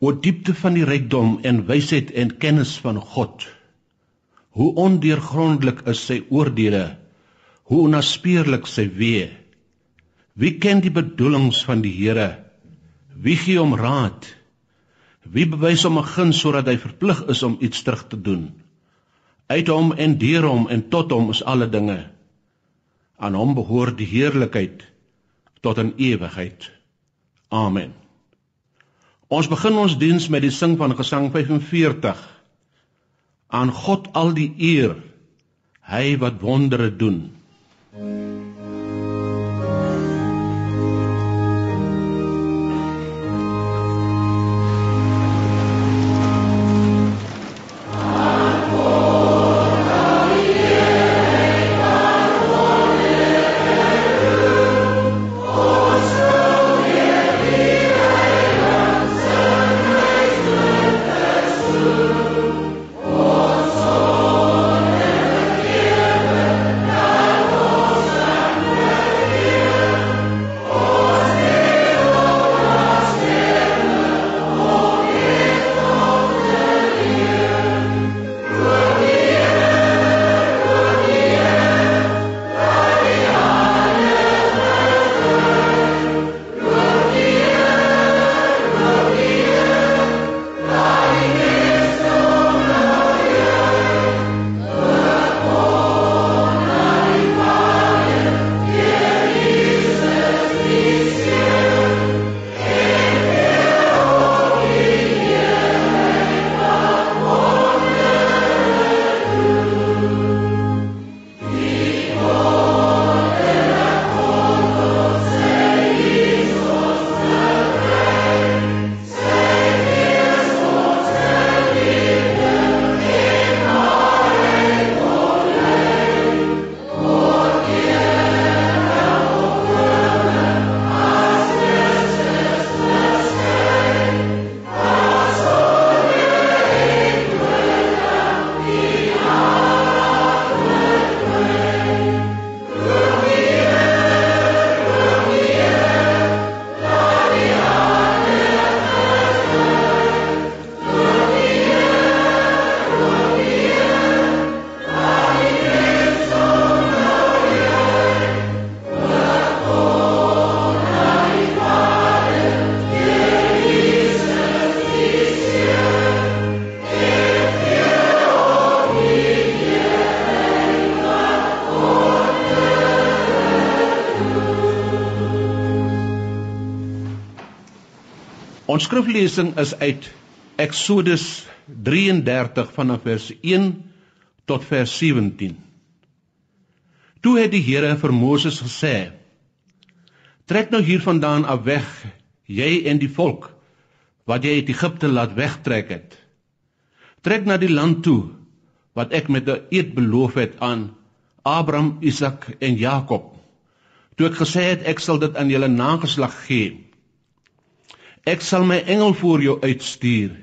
O diepte van die rykdom en wysheid en kennis van God. Hoe ondeurgrondelik is sy oordeele, hoe onnaspeurlik sy weë. Wie ken die bedoelings van die Here? Wie gee hom raad? Wie bewys hom 'n guns sodat hy verplig is om iets terug te doen? Uit hom en deur hom en tot hom is alle dinge. Aan hom behoort die heerlikheid tot in ewigheid. Amen. Ons begin ons diens met die sing van Gesang 45. Aan God al die eer, hy wat wondere doen. Hmm. Ons skriflesing is uit Eksodus 33 vanaf vers 1 tot vers 17. Toe het die Here vir Moses gesê: Trek nou hiervandaan af weg, jy en die volk wat jy uit Egipte laat wegtrek het. Trek na die land toe wat ek met 'n eed beloof het aan Abraham, Isak en Jakob. Toe ek gesê het ek sal dit aan julle nageslag gee. Ek sal my engel voor jou uitstuur.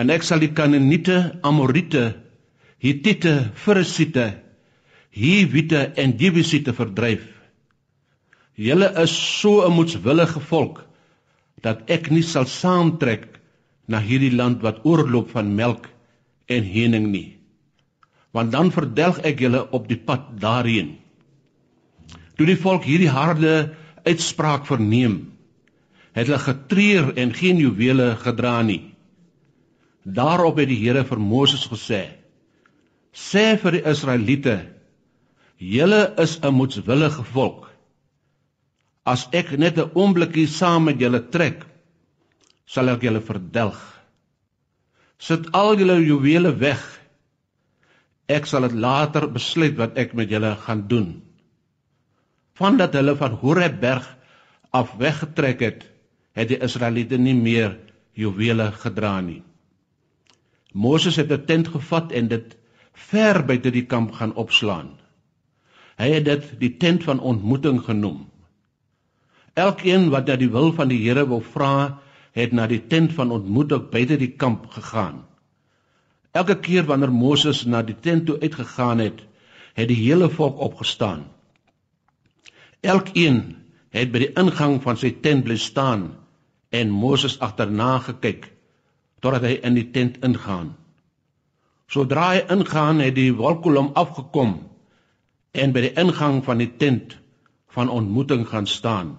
En ek sal die Kanaaniete, Amorite, Hittite, Ferisiete, Hiwite en Jebusiete verdryf. Julle is so 'n moedswillige volk dat ek nie sal saamtrek na hierdie land wat oorloop van melk en honing nie. Want dan verdelg ek julle op die pad daarheen. Toe die volk hierdie harde uitspraak verneem, het hulle getreur en geen juwele gedra nie. Daarop het die Here vir Moses gesê: Sê vir die Israeliete: Julle is 'n moedswillige volk. As ek net 'n oombliekie saam met julle trek, sal ek julle verdelg. Sit al julle juwele weg. Ek sal dit later besluit wat ek met julle gaan doen. Vandat hulle van Horeb berg af weggetrek het, het die Israeliete nie meer juwele gedra nie. Moses het 'n tent gevat en dit ver buite die kamp gaan opslaan. Hy het dit die tent van ontmoeting genoem. Elkeen wat na die wil van die Here wou vra, het na die tent van ontmoeting buite die kamp gegaan. Elke keer wanneer Moses na die tent toe uitgegaan het, het die hele volk opgestaan. Elkeen het by die ingang van sy tent bly staan en Moses agterna gekyk totdat hy in die tent ingaan. Sodra hy ingaan, het die wolkkolom afgekom en by die ingang van die tent van ontmoeting gaan staan.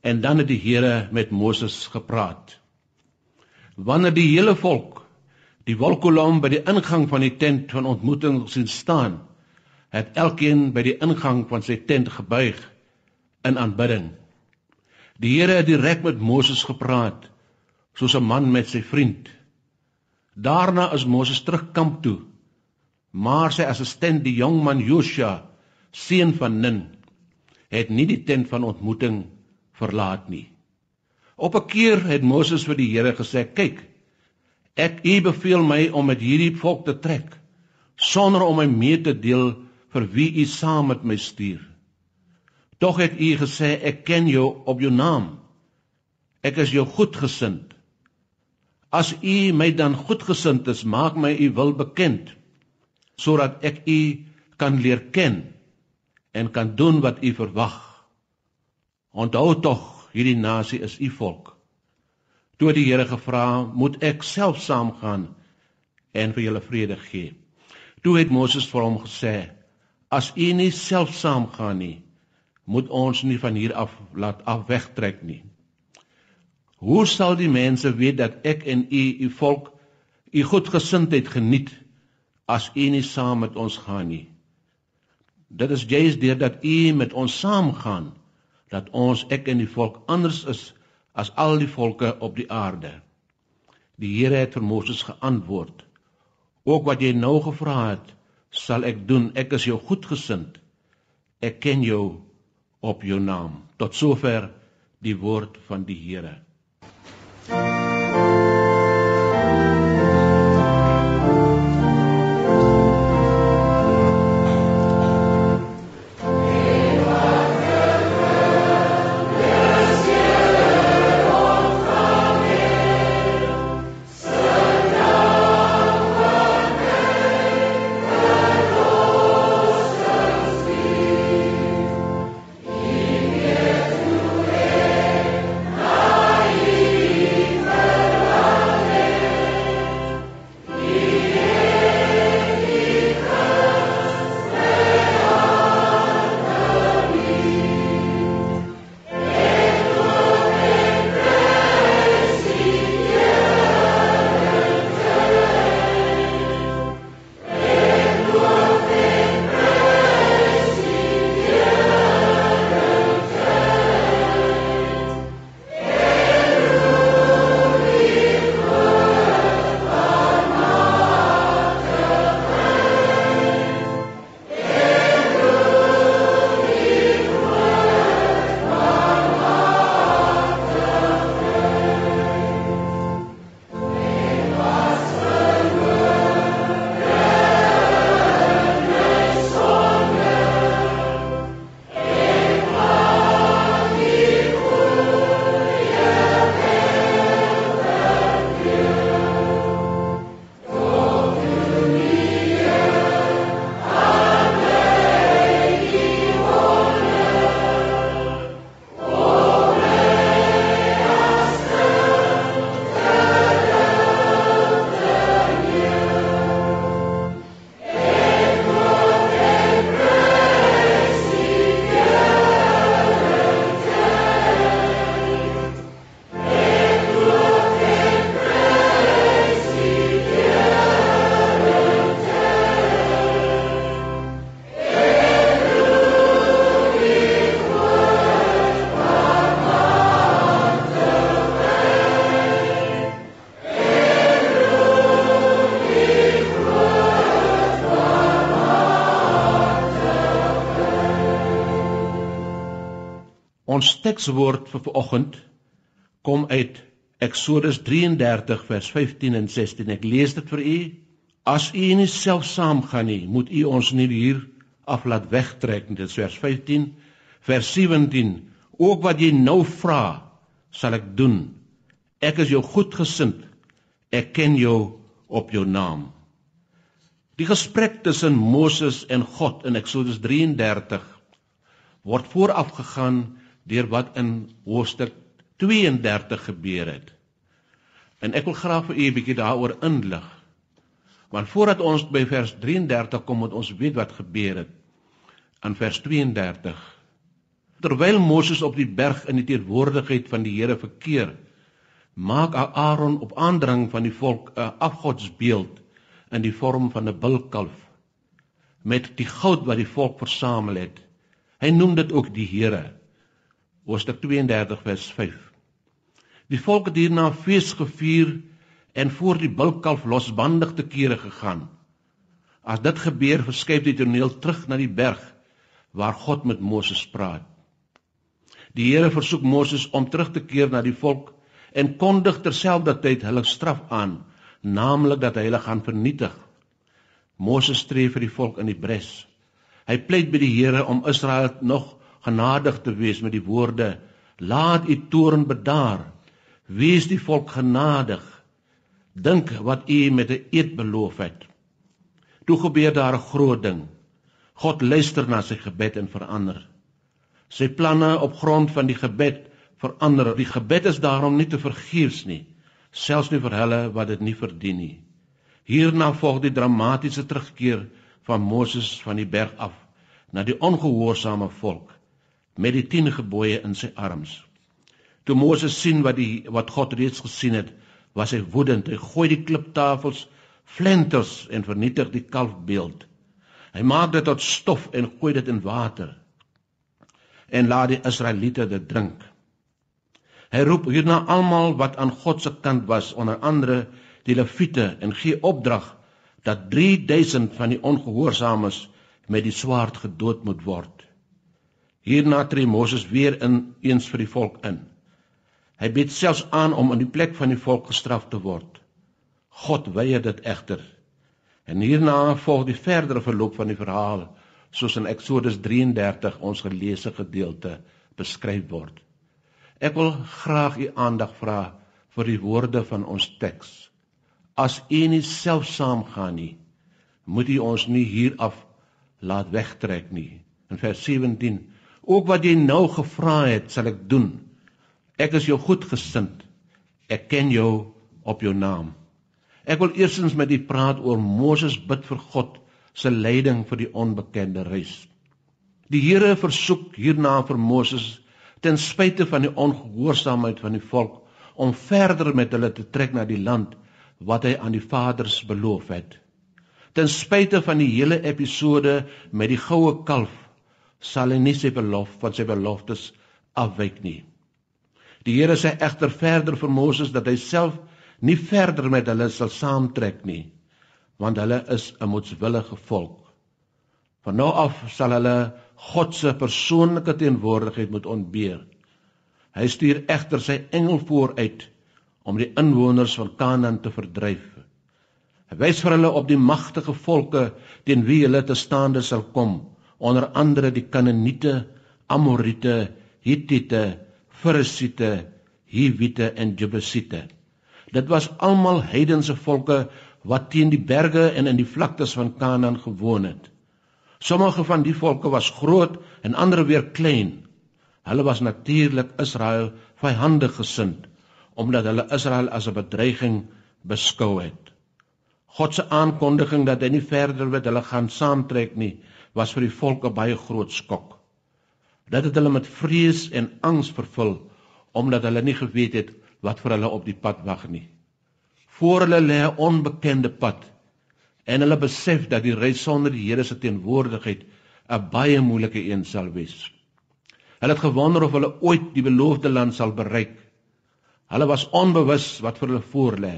En dan het die Here met Moses gepraat. Wanneer die hele volk die wolkkolom by die ingang van die tent van ontmoeting sien staan, het elkeen by die ingang van sy tent gebuig in aanbidding. Die Here het direk met Moses gepraat soos 'n man met sy vriend. Daarna is Moses terug kamp toe. Maar sy assistent, die jong man Joshua, seun van Nun, het nie die tent van ontmoeting verlaat nie. Op 'n keer het Moses vir die Here gesê: "Kyk, ek u beveel my om met hierdie volk te trek sonder om my mee te deel vir wie u saam met my stuur." Tog het u gesê ek ken jou op jou naam. Ek is jou goedgesind. As u my dan goedgesind is, maak my u wil bekend sodat ek u kan leer ken en kan doen wat u verwag. Onthou tog, hierdie nasie is u volk. Toe die Here gevra, moet ek self saamgaan en vir julle vrede gee. Toe het Moses vir hom gesê, as u nie self saamgaan nie, moet ons nie van hier af laat af wegtrek nie. Hoe sal die mense weet dat ek en u u volk u goedgesindheid geniet as u nie saam met ons gaan nie? Dit is juist deurdat u met ons saamgaan dat ons ek en die volk anders is as al die volke op die aarde. Die Here het vir Moses geantwoord: Ook wat jy nou gevra het, sal ek doen. Ek is jou goedgesind. Ek ken jou op jou naam. Tot sover die woord van die Here. Tekswoord vir vanoggend kom uit Eksodus 33 vers 15 en 16. Ek lees dit vir u. As u nie self saamgaan nie, moet u ons nie hier af laat wegtrek nie. Dit is vers 15. Vers 17. Ook wat jy nou vra, sal ek doen. Ek is jou goedgesind. Ek ken jou op jou naam. Die gesprek tussen Moses en God in Eksodus 33 word voorafgegaan deur wat in hoofstuk 32 gebeur het. En ek wil graag vir u 'n bietjie daaroor inlig. Want voordat ons by vers 33 kom, moet ons weet wat gebeur het. In vers 32 Terwyl Moses op die berg in die teenwoordigheid van die Here verkeer, maak Aaron op aandring van die volk 'n afgodsbeeld in die vorm van 'n bulkalf met die goud wat die volk versamel het. Hy noem dit ook die Here. Hoofstuk 32 vers 5. Die volk het hierna fees gevier en voor die bulkalf losbandig te kere gegaan. As dit gebeur, verskuif die toneel terug na die berg waar God met Moses praat. Die Here versoek Moses om terug te keer na die volk en kondig terselfdertyd hulle straf aan, naamlik dat hy hulle gaan vernietig. Moses tree vir die volk in die bres. Hy pleit by die Here om Israel nog genadig te wees met die woorde: "Laat u toorn bedaar. Wees die volk genadig. Dink wat u met 'n eed beloof het." Toe gebeur daar 'n groot ding. God luister na sy gebed en verander. Sy planne op grond van die gebed verander. Die gebed is daarom nie te vergeefs nie, selfs nie vir hulle wat dit nie verdien nie. Hierna volg die dramatiese terugkeer van Moses van die berg af na die ongehoorsame volk met die 10 gebooie in sy arms. Toe Moses sien wat die wat God reeds gesien het, was hy woedend. Hy gooi die kliptafels, flenters en vernietig die kalfbeeld. Hy maak dit tot stof en gooi dit in water en laat die Israeliete dit drink. Hy roep hierna almal wat aan God se kant was, onder andere die leviete en gee opdrag dat 3000 van die ongehoorsaames met die swaard gedood moet word. Hierna tree Moses weer in eens vir die volk in. Hy bied selfs aan om in die plek van die volk gestraf te word. God weier dit egter. En hierna volg die verdere verloop van die verhaal soos in Eksodus 33 ons geleesde gedeelte beskryf word. Ek wil graag u aandag vra vir die woorde van ons teks as u nie self saamgaan nie, moet u ons nie hier af laat wegtrek nie. In vers 17: Ook wat jy nou gevra het, sal ek doen. Ek is jou goedgesind. Ek ken jou op jou naam. Ek wil eersins met u praat oor Moses bid vir God se leiding vir die onbekende reis. Die Here versoek hierna vir Moses ten spyte van die ongehoorsaamheid van die volk om verder met hulle te trek na die land wat hy aan die vaders beloof het. Ten spyte van die hele episode met die goue kalf, sal hy nie sy beloof van sy beloftes afwyk nie. Die Here sê egter verder vir Moses dat hy self nie verder met hulle sal saamtrek nie, want hulle is 'n moetswillige volk. Van nou af sal hulle God se persoonlike teenwoordigheid moet ontbeer. Hy stuur egter sy engel vooruit om die inwoners van Kanaan te verdryf. Hy wys vir hulle op die magtige volke teen wie hulle te staande sal kom, onder andere die Kanaaniete, Amorite, Hittite, Ferisiete, Hiwite en Jebusiete. Dit was almal heidense volke wat teen die berge en in die vlaktes van Kanaan gewoon het. Sommige van die volke was groot en ander weer klein. Hulle was natuurlik Israel vyandig gesind omdat hulle Israel as 'n bedreiging beskou het. God se aankondiging dat hy nie verder met hulle gaan saamtrek nie, was vir die volk 'n baie groot skok. Dit het hulle met vrees en angs vervul omdat hulle nie geweet het wat vir hulle op die pad wag nie. Voor hulle lê 'n onbekende pad en hulle besef dat die reis sonder die Here se teenwoordigheid 'n baie moeilike een sal wees. Hulle het gewonder of hulle ooit die beloofde land sal bereik. Hulle was onbewus wat vir hulle voorlê.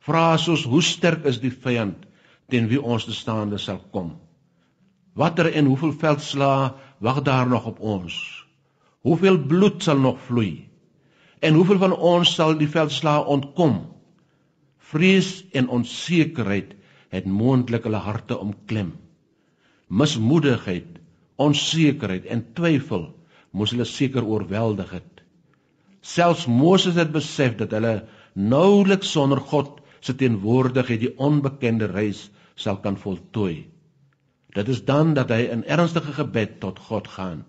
Vra soos hoe sterk is die vyand teen wie ons te staande sal kom? Watter en hoeveel veldslae wag daar nog op ons? Hoeveel bloed sal nog vloei? En hoeveel van ons sal die veldslae ontkom? Vrees en onsekerheid het moontlik hulle harte omklem. Mismoedigheid, onsekerheid en twyfel moes hulle seker oorweldig het. Selfs Moses het besef dat hulle nouliks sonder God se teenwoordigheid die onbekende reis sal kan voltooi. Dit is dan dat hy in ernstige gebed tot God gaan.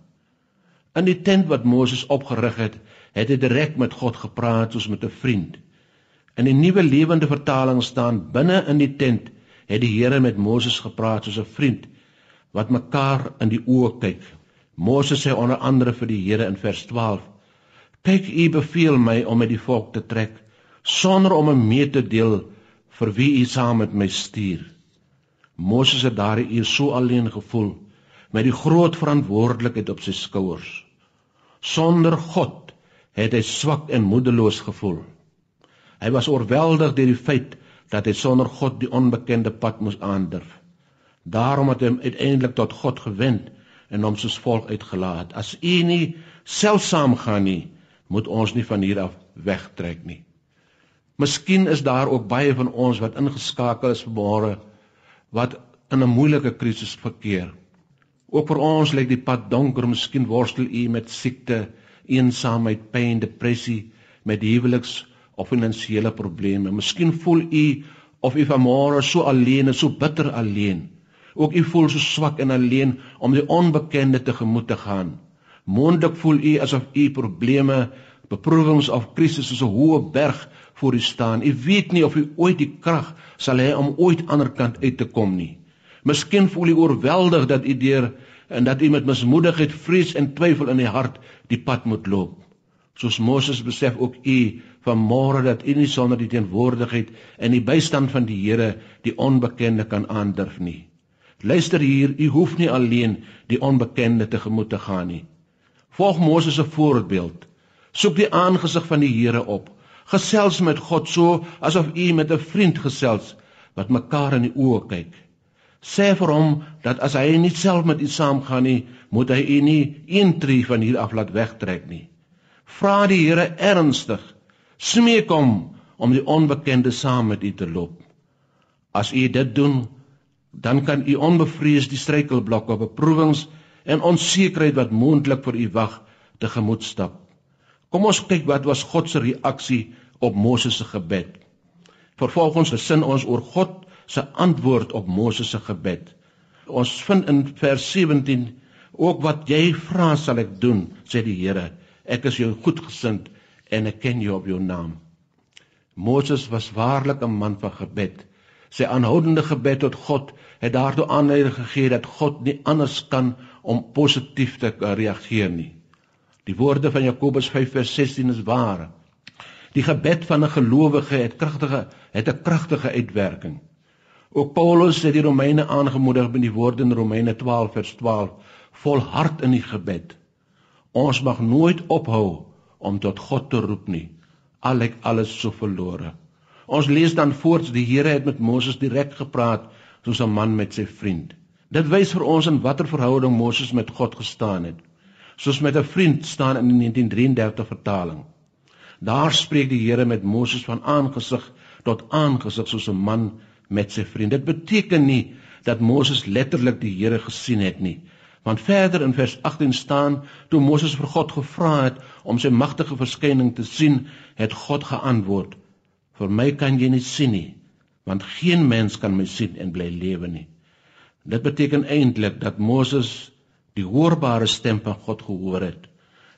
In die tent wat Moses opgerig het, het hy direk met God gepraat soos met 'n vriend. In die nuwe lewende vertaling staan binne in die tent het die Here met Moses gepraat soos 'n vriend wat mekaar in die oë kyk. Moses sê onder andere vir die Here in vers 12: "Kyk, U beveel my om met die volk te trek sonder om 'n mee te deel vir wie U saam met my stuur." Moses het daardie uur so alleen gevoel met die groot verantwoordelikheid op sy skouers. Sonder God het hy swak en moedeloos gevoel. Hy was oorweldig deur die feit dat hy sonder God die onbekende pad moes aandurf. Daarom het hy uiteindelik tot God gewend en hom soos volk uitgelaat. As u nie self saamgaan nie, moet ons nie van hier af wegtrek nie. Miskien is daar ook baie van ons wat ingeskakel is vanmôre wat in 'n moeilike krisis verkeer. Ook vir ons lyk die pad donker, miskien worstel u met siekte, eensaamheid, pyn, depressie, met huweliks of finansiële probleme. Miskien voel u of u vanmôre so alleen en so bitter alleen. Ook u voel so swak en alleen om die onbekende te gemoed te gaan. Mondelik voel u asof u probleme, beproewings of krisisse so 'n hoë berg voor u staan. U weet nie of u ooit die krag sal hê om ooit ander kant uit te kom nie. Miskien voel u oorweldig dat u deur en dat u met mismoedigheid, vrees en twyfel in die hart die pad moet loop. Soos Moses besef ook u vanmôre dat u nie sonder die teenwoordigheid en die bystand van die Here die onbekende kan aandurf nie. Luister hier, u hoef nie alleen die onbekende te gemoed te gaan nie. Volg Moses se voorbeeld. Soek die aangesig van die Here op. Gesels met God so asof u met 'n vriend gesels wat mekaar in die oë kyk. Sê vir hom dat as hy nie self met u saamgaan nie, moet hy u nie een tree van hier af laat wegtrek nie. Vra die Here ernstig smeek hom om die onbekende saam met u te loop. As u dit doen, dan kan u onbevrees die struikelblokke, beproewings en onsekerheid wat moontlik vir u wag te gemoed stap. Kom ons kyk wat was God se reaksie op Moses se gebed. Vervolgens gesin ons oor God se antwoord op Moses se gebed. Ons vind in vers 17 ook wat jy vra sal ek doen, sê die Here. Ek is jou goedgesind en ek ken jou op jou naam. Moses was waarlik 'n man van gebed. Sy aanhoudende gebed tot God het daartoe aanleiding gegee dat God nie anders kan om positief te reageer nie. Die woorde van Jakobus 5:16 is waar. Die gebed van 'n gelowige het kragtige het 'n kragtige uitwerking. Ook Paulus het die Romeine aangemoedig met die woorde in Romeine 12:12 volhard in die gebed. Ons mag nooit ophou om tot God te roep nie. Al ek alles so verlore. Ons lees dan voorts die Here het met Moses direk gepraat soos 'n man met sy vriend. Dit wys vir ons in watter verhouding Moses met God gestaan het. Soos met 'n vriend staan in die 1933 vertaling. Daar spreek die Here met Moses van aangesig tot aangesig soos 'n man met sy vriend. Dit beteken nie dat Moses letterlik die Here gesien het nie, Want verder in vers 18 staan toe Moses vir God gevra het om sy magtige verskyning te sien, het God geantwoord: "Vir my kan jy nie sien nie, want geen mens kan my sien en bly lewe nie." Dit beteken eintlik dat Moses die hoorbare stem van God gehoor het.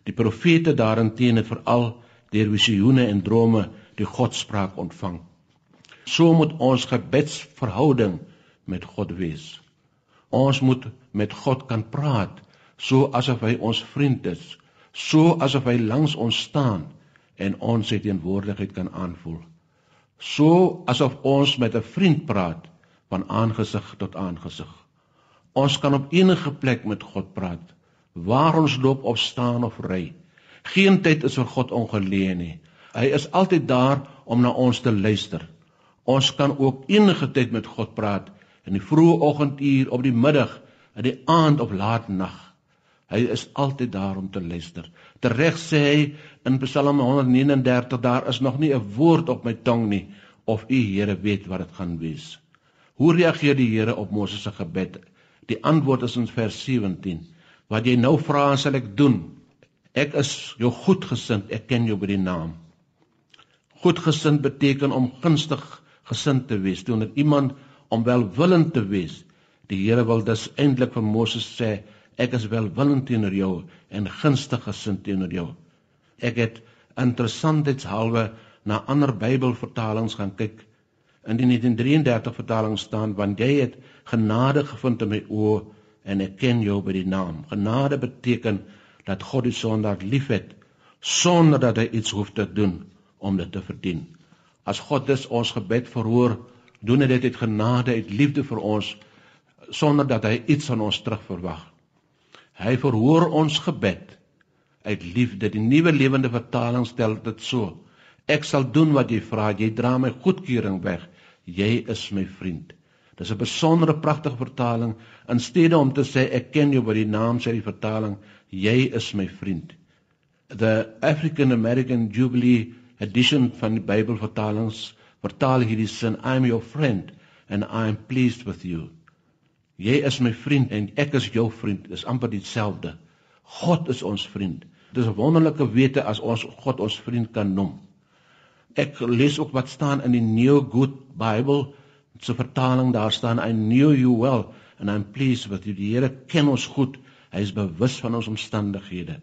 Die profete daarenteen het veral deur visioene en drome die Godspraak ontvang. So moet ons gebedsverhouding met God wees. Ons moet met God kan praat, so asof hy ons vriend is, so asof hy langs ons staan en ons sy teenwoordigheid kan aanvoel. So asof ons met 'n vriend praat van aangesig tot aangesig. Ons kan op enige plek met God praat, waar ons loop of staan of ry. Geen tyd is vir God ongeleë nie. Hy is altyd daar om na ons te luister. Ons kan ook enige tyd met God praat in die vroeë oggenduur, op die middag, in die aand of laat nag. Hy is altyd daar om te luister. Tereg sê hy in Psalm 139 daar is nog nie 'n woord op my tong nie of u Here weet wat dit gaan wees. Hoe reageer die Here op Moses se gebed? Die antwoord is in vers 17. Wat jy nou vra, sal ek doen. Ek is jou goedgesind, ek ken jou by die naam. Goedgesind beteken om gunstig gesind te wees, teenoor iemand om welwillend te wees. Die Here wil dus eintlik vir Moses sê, Ek is welwillend teenoor jou en gunstig gesind teenoor jou. Ek het interessantheidshalwe na ander Bybelvertalings gaan kyk. In die 1933 vertaling staan want jy het genade gevind in my oë en ek ken jou by die naam. Genade beteken dat God die sondaar liefhet sonder dat hy iets hoef te doen om dit te verdien. As God dus ons gebed verhoor, doen hy dit uit genade, uit liefde vir ons sonder dat hy iets van ons terugverwag. Hy verhoor ons gebed uit liefde. Die nuwe lewende vertaling stel dit so: Ek sal doen wat jy vra, jy dra my goedkeuring weg. Jy is my vriend. Dis 'n besondere pragtige vertaling. In steede om te sê ek ken jou by die naam sê die vertaling jy is my vriend. The African American Jubilee edition van die Bybelvertalings vertaal hierdie sin I'm your friend and I'm pleased with you. Jy is my vriend en ek is jou vriend. Dis amper dieselfde. God is ons vriend. Dis 'n wonderlike wete as ons God ons vriend kan noem. Ek lees ook wat staan in die New Good Bible se vertaling. Daar staan I knew you well and I'm pleased with you. Die Here ken ons goed. Hy is bewus van ons omstandighede.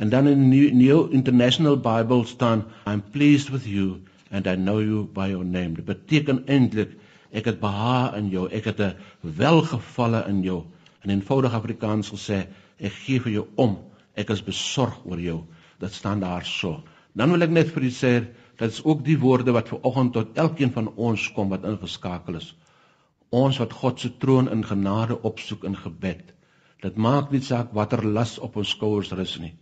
En dan in New, New International Bible staan I'm pleased with you and I know you by your name. Dit beteken eintlik ek het behaag in jou, ek het 'n welgevalle in jou. In eenvoudig Afrikaans gesê, ek gee vir jou om. Ek is besorg oor jou. Dit staan daar so. Dan wil ek net vir u sê dat is ook die woorde wat ver oggend tot elkeen van ons kom wat ingeskakel is. Ons wat God se troon in genade opsoek in gebed. Dit maak nie saak watter las op ons skouers rus nie.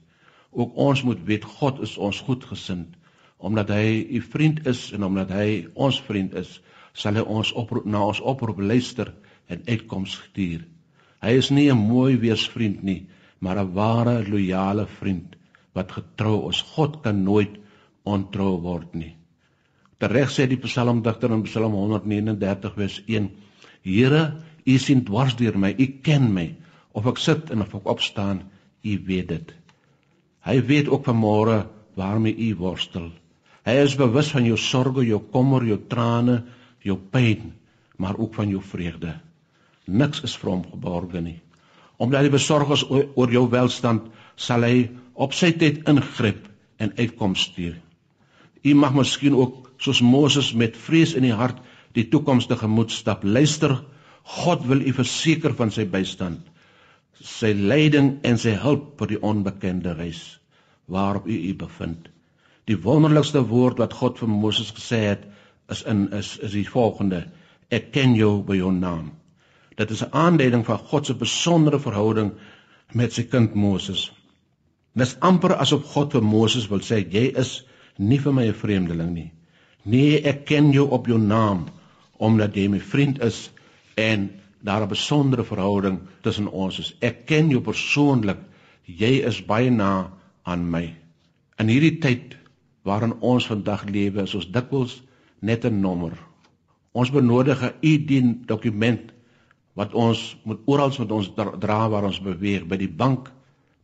Ook ons moet weet God is ons goedgesind omdat hy u vriend is en omdat hy ons vriend is, sal hy ons oproep na ons oproep luister en uitkoms stuur. Hy is nie 'n mooi weersvriend nie, maar 'n ware loyale vriend wat getrou is. God kan nooit ontrou word nie. Tereg sê die psalmdigter in Psalm 139 vers 1: Here, U sien dwars deur my, U ken my, of ek sit en of ek opstaan, U weet dit. Hy weet ook vanmôre waarmee U worstel. Hy is bewus van jou sorges, jou kommer, jou trane, jou pyn, maar ook van jou vreugde. Niks is vir hom geborge nie. Omdat hy besorg is oor jou welstand, sal hy op sy tyd ingryp en uitkoms stuur. U mag miskien ook soos Moses met vrees in die hart die toekoms tegemoet stap. Luister, God wil u verseker van sy bystand, sy leiding en sy hulp vir die onbekende reis waarop u u bevind. Die wonderlikste woord wat God vir Moses gesê het is in is is die volgende: Ek ken jou by jou naam. Dit is 'n aanduiding van God se besondere verhouding met sy kind Moses. Dis amper asof God vir Moses wil sê jy is nie vir my 'n vreemdeling nie. Nee, ek ken jou op jou naam omdat jy my vriend is en daar 'n besondere verhouding tussen ons is. Ek ken jou persoonlik. Jy is baie na aan my. In hierdie tyd waarin ons vandag lewe is ons dikwels net 'n nommer. Ons benodig 'n ID dokument wat ons moet oral met ons dra waar ons beweeg by die bank,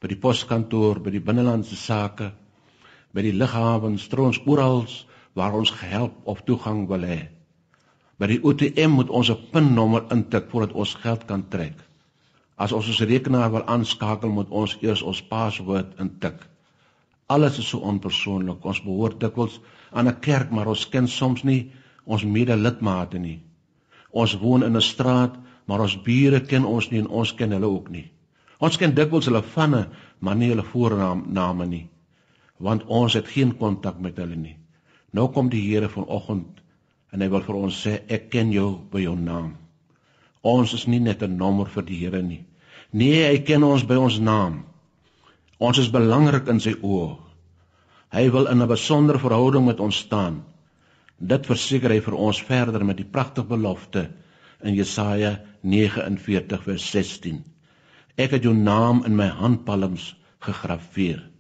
by die poskantoor, by die binnelandse sake, by die lughawens, trouens oral waar ons gehelp of toegang wil hê. By die ATM moet ons 'n PIN-nommer intik voordat ons geld kan trek. As ons ons rekenaar wil aanskakel, moet ons eers ons paswoord intik. Alles is so onpersoonlik. Ons behoort dikwels aan 'n kerk, maar ons ken soms nie ons medelidmate nie. Ons woon in 'n straat, maar ons bure ken ons nie en ons ken hulle ook nie. Ons ken dikwels hulle vanne, maar nie hulle voorname nie, want ons het geen kontak met hulle nie. Nou kom die Here vanoggend en hy wil vir ons sê ek ken jou by jou naam. Ons is nie net 'n nommer vir die Here nie. Nee, hy ken ons by ons naam. Ons is belangrik in sy oë. Hy wil in 'n besondere verhouding met ons staan. Dit verseker hy vir ons verder met die pragtige belofte in Jesaja 49 vers 16. Ek het jou naam in my handpalms gegraveer.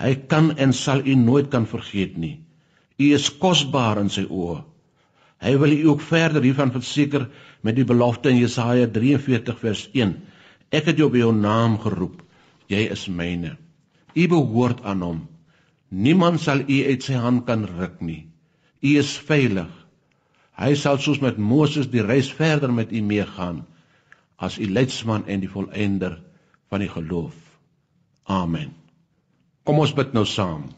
Hy kan en sal u nooit kan vergeet nie. U is kosbaar in sy oë. Hy wil u ook verder hiervan verseker met die belofte in Jesaja 43 vers 1. Ek het jou by jou naam geroep jy is myne. U behoort aan hom. Niemand sal u uit sy hand kan ruk nie. U is veilig. Hy sal soos met Moses die reis verder met u meegaan as u leidsman en die volëinder van die geloof. Amen. Kom ons bid nou saam.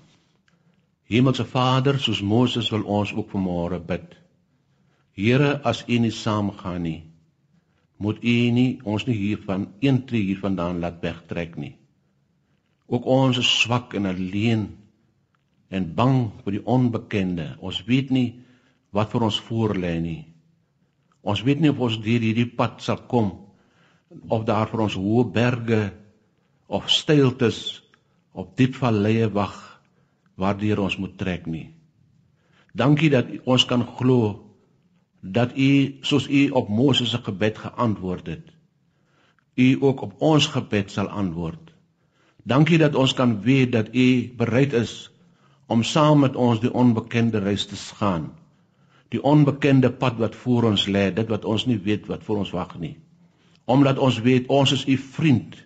Hemelse Vader, soos Moses wil ons ook vanmôre bid. Here, as U nie saamgaan nie, moet U nie ons nie hiervan een tree hiervandaan laat wegtrek nie. Ook ons is swak en alleen en bang vir die onbekende. Ons weet nie wat vir ons voorlê nie. Ons weet nie of ons deur hierdie pad sal kom of daar vir ons hoë berge of steiltes of diep valleie wag waardeur ons moet trek nie. Dankie dat ons kan glo dat U soos U op Moses se gebed geantwoord het, U ook op ons gebed sal antwoord. Dankie dat ons kan weet dat U bereid is om saam met ons die onbekende reis te gaan die onbekende pad wat voor ons lê, dit wat ons nie weet wat voor ons wag nie. Omdat ons weet ons is u vriend.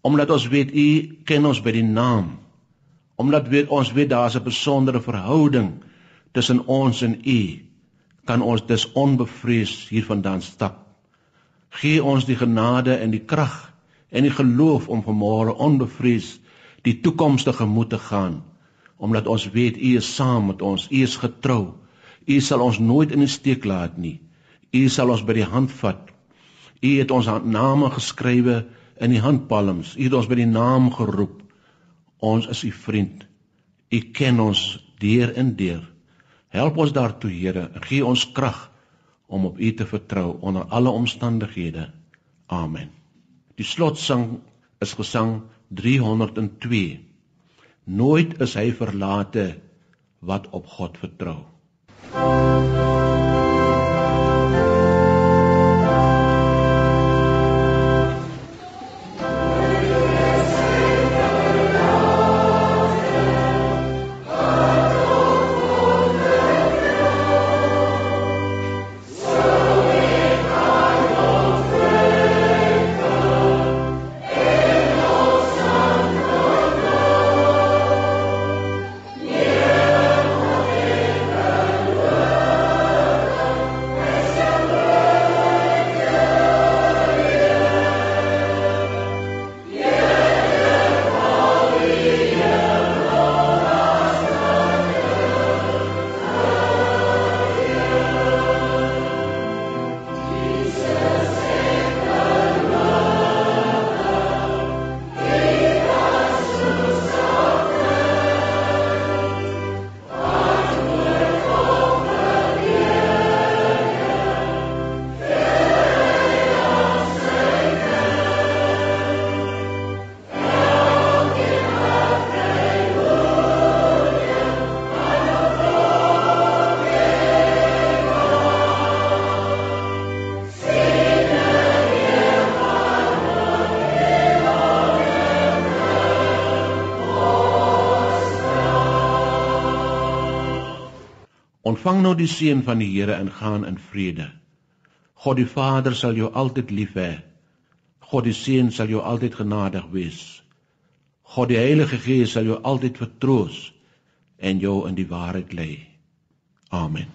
Omdat ons weet u ken ons by die naam. Omdat weet ons weet daar's 'n besondere verhouding tussen ons en u, kan ons dus onbevrees hiervandaan stap. Gee ons die genade en die krag en die geloof om vanmôre onbevrees die toekoms te gemoed te gaan, omdat ons weet u is saam met ons, u is getrou. U sal ons nooit in die steek laat nie. U sal ons by die hand vat. U het ons name geskrywe in die handpalms. U het ons by die naam geroep. Ons is u vriend. U ken ons deur en deur. Help ons daartoe, Here, en gee ons krag om op u te vertrou onder alle omstandighede. Amen. Die slotsang is gesang 302. Nooit is hy verlate wat op God vertrou. Música Ontvang nou die seën van die Here en gaan in vrede. God die Vader sal jou altyd lief hê. God die Seun sal jou altyd genadig wees. God die Heilige Gees sal jou altyd vertroos en jou in die waarheid lei. Amen.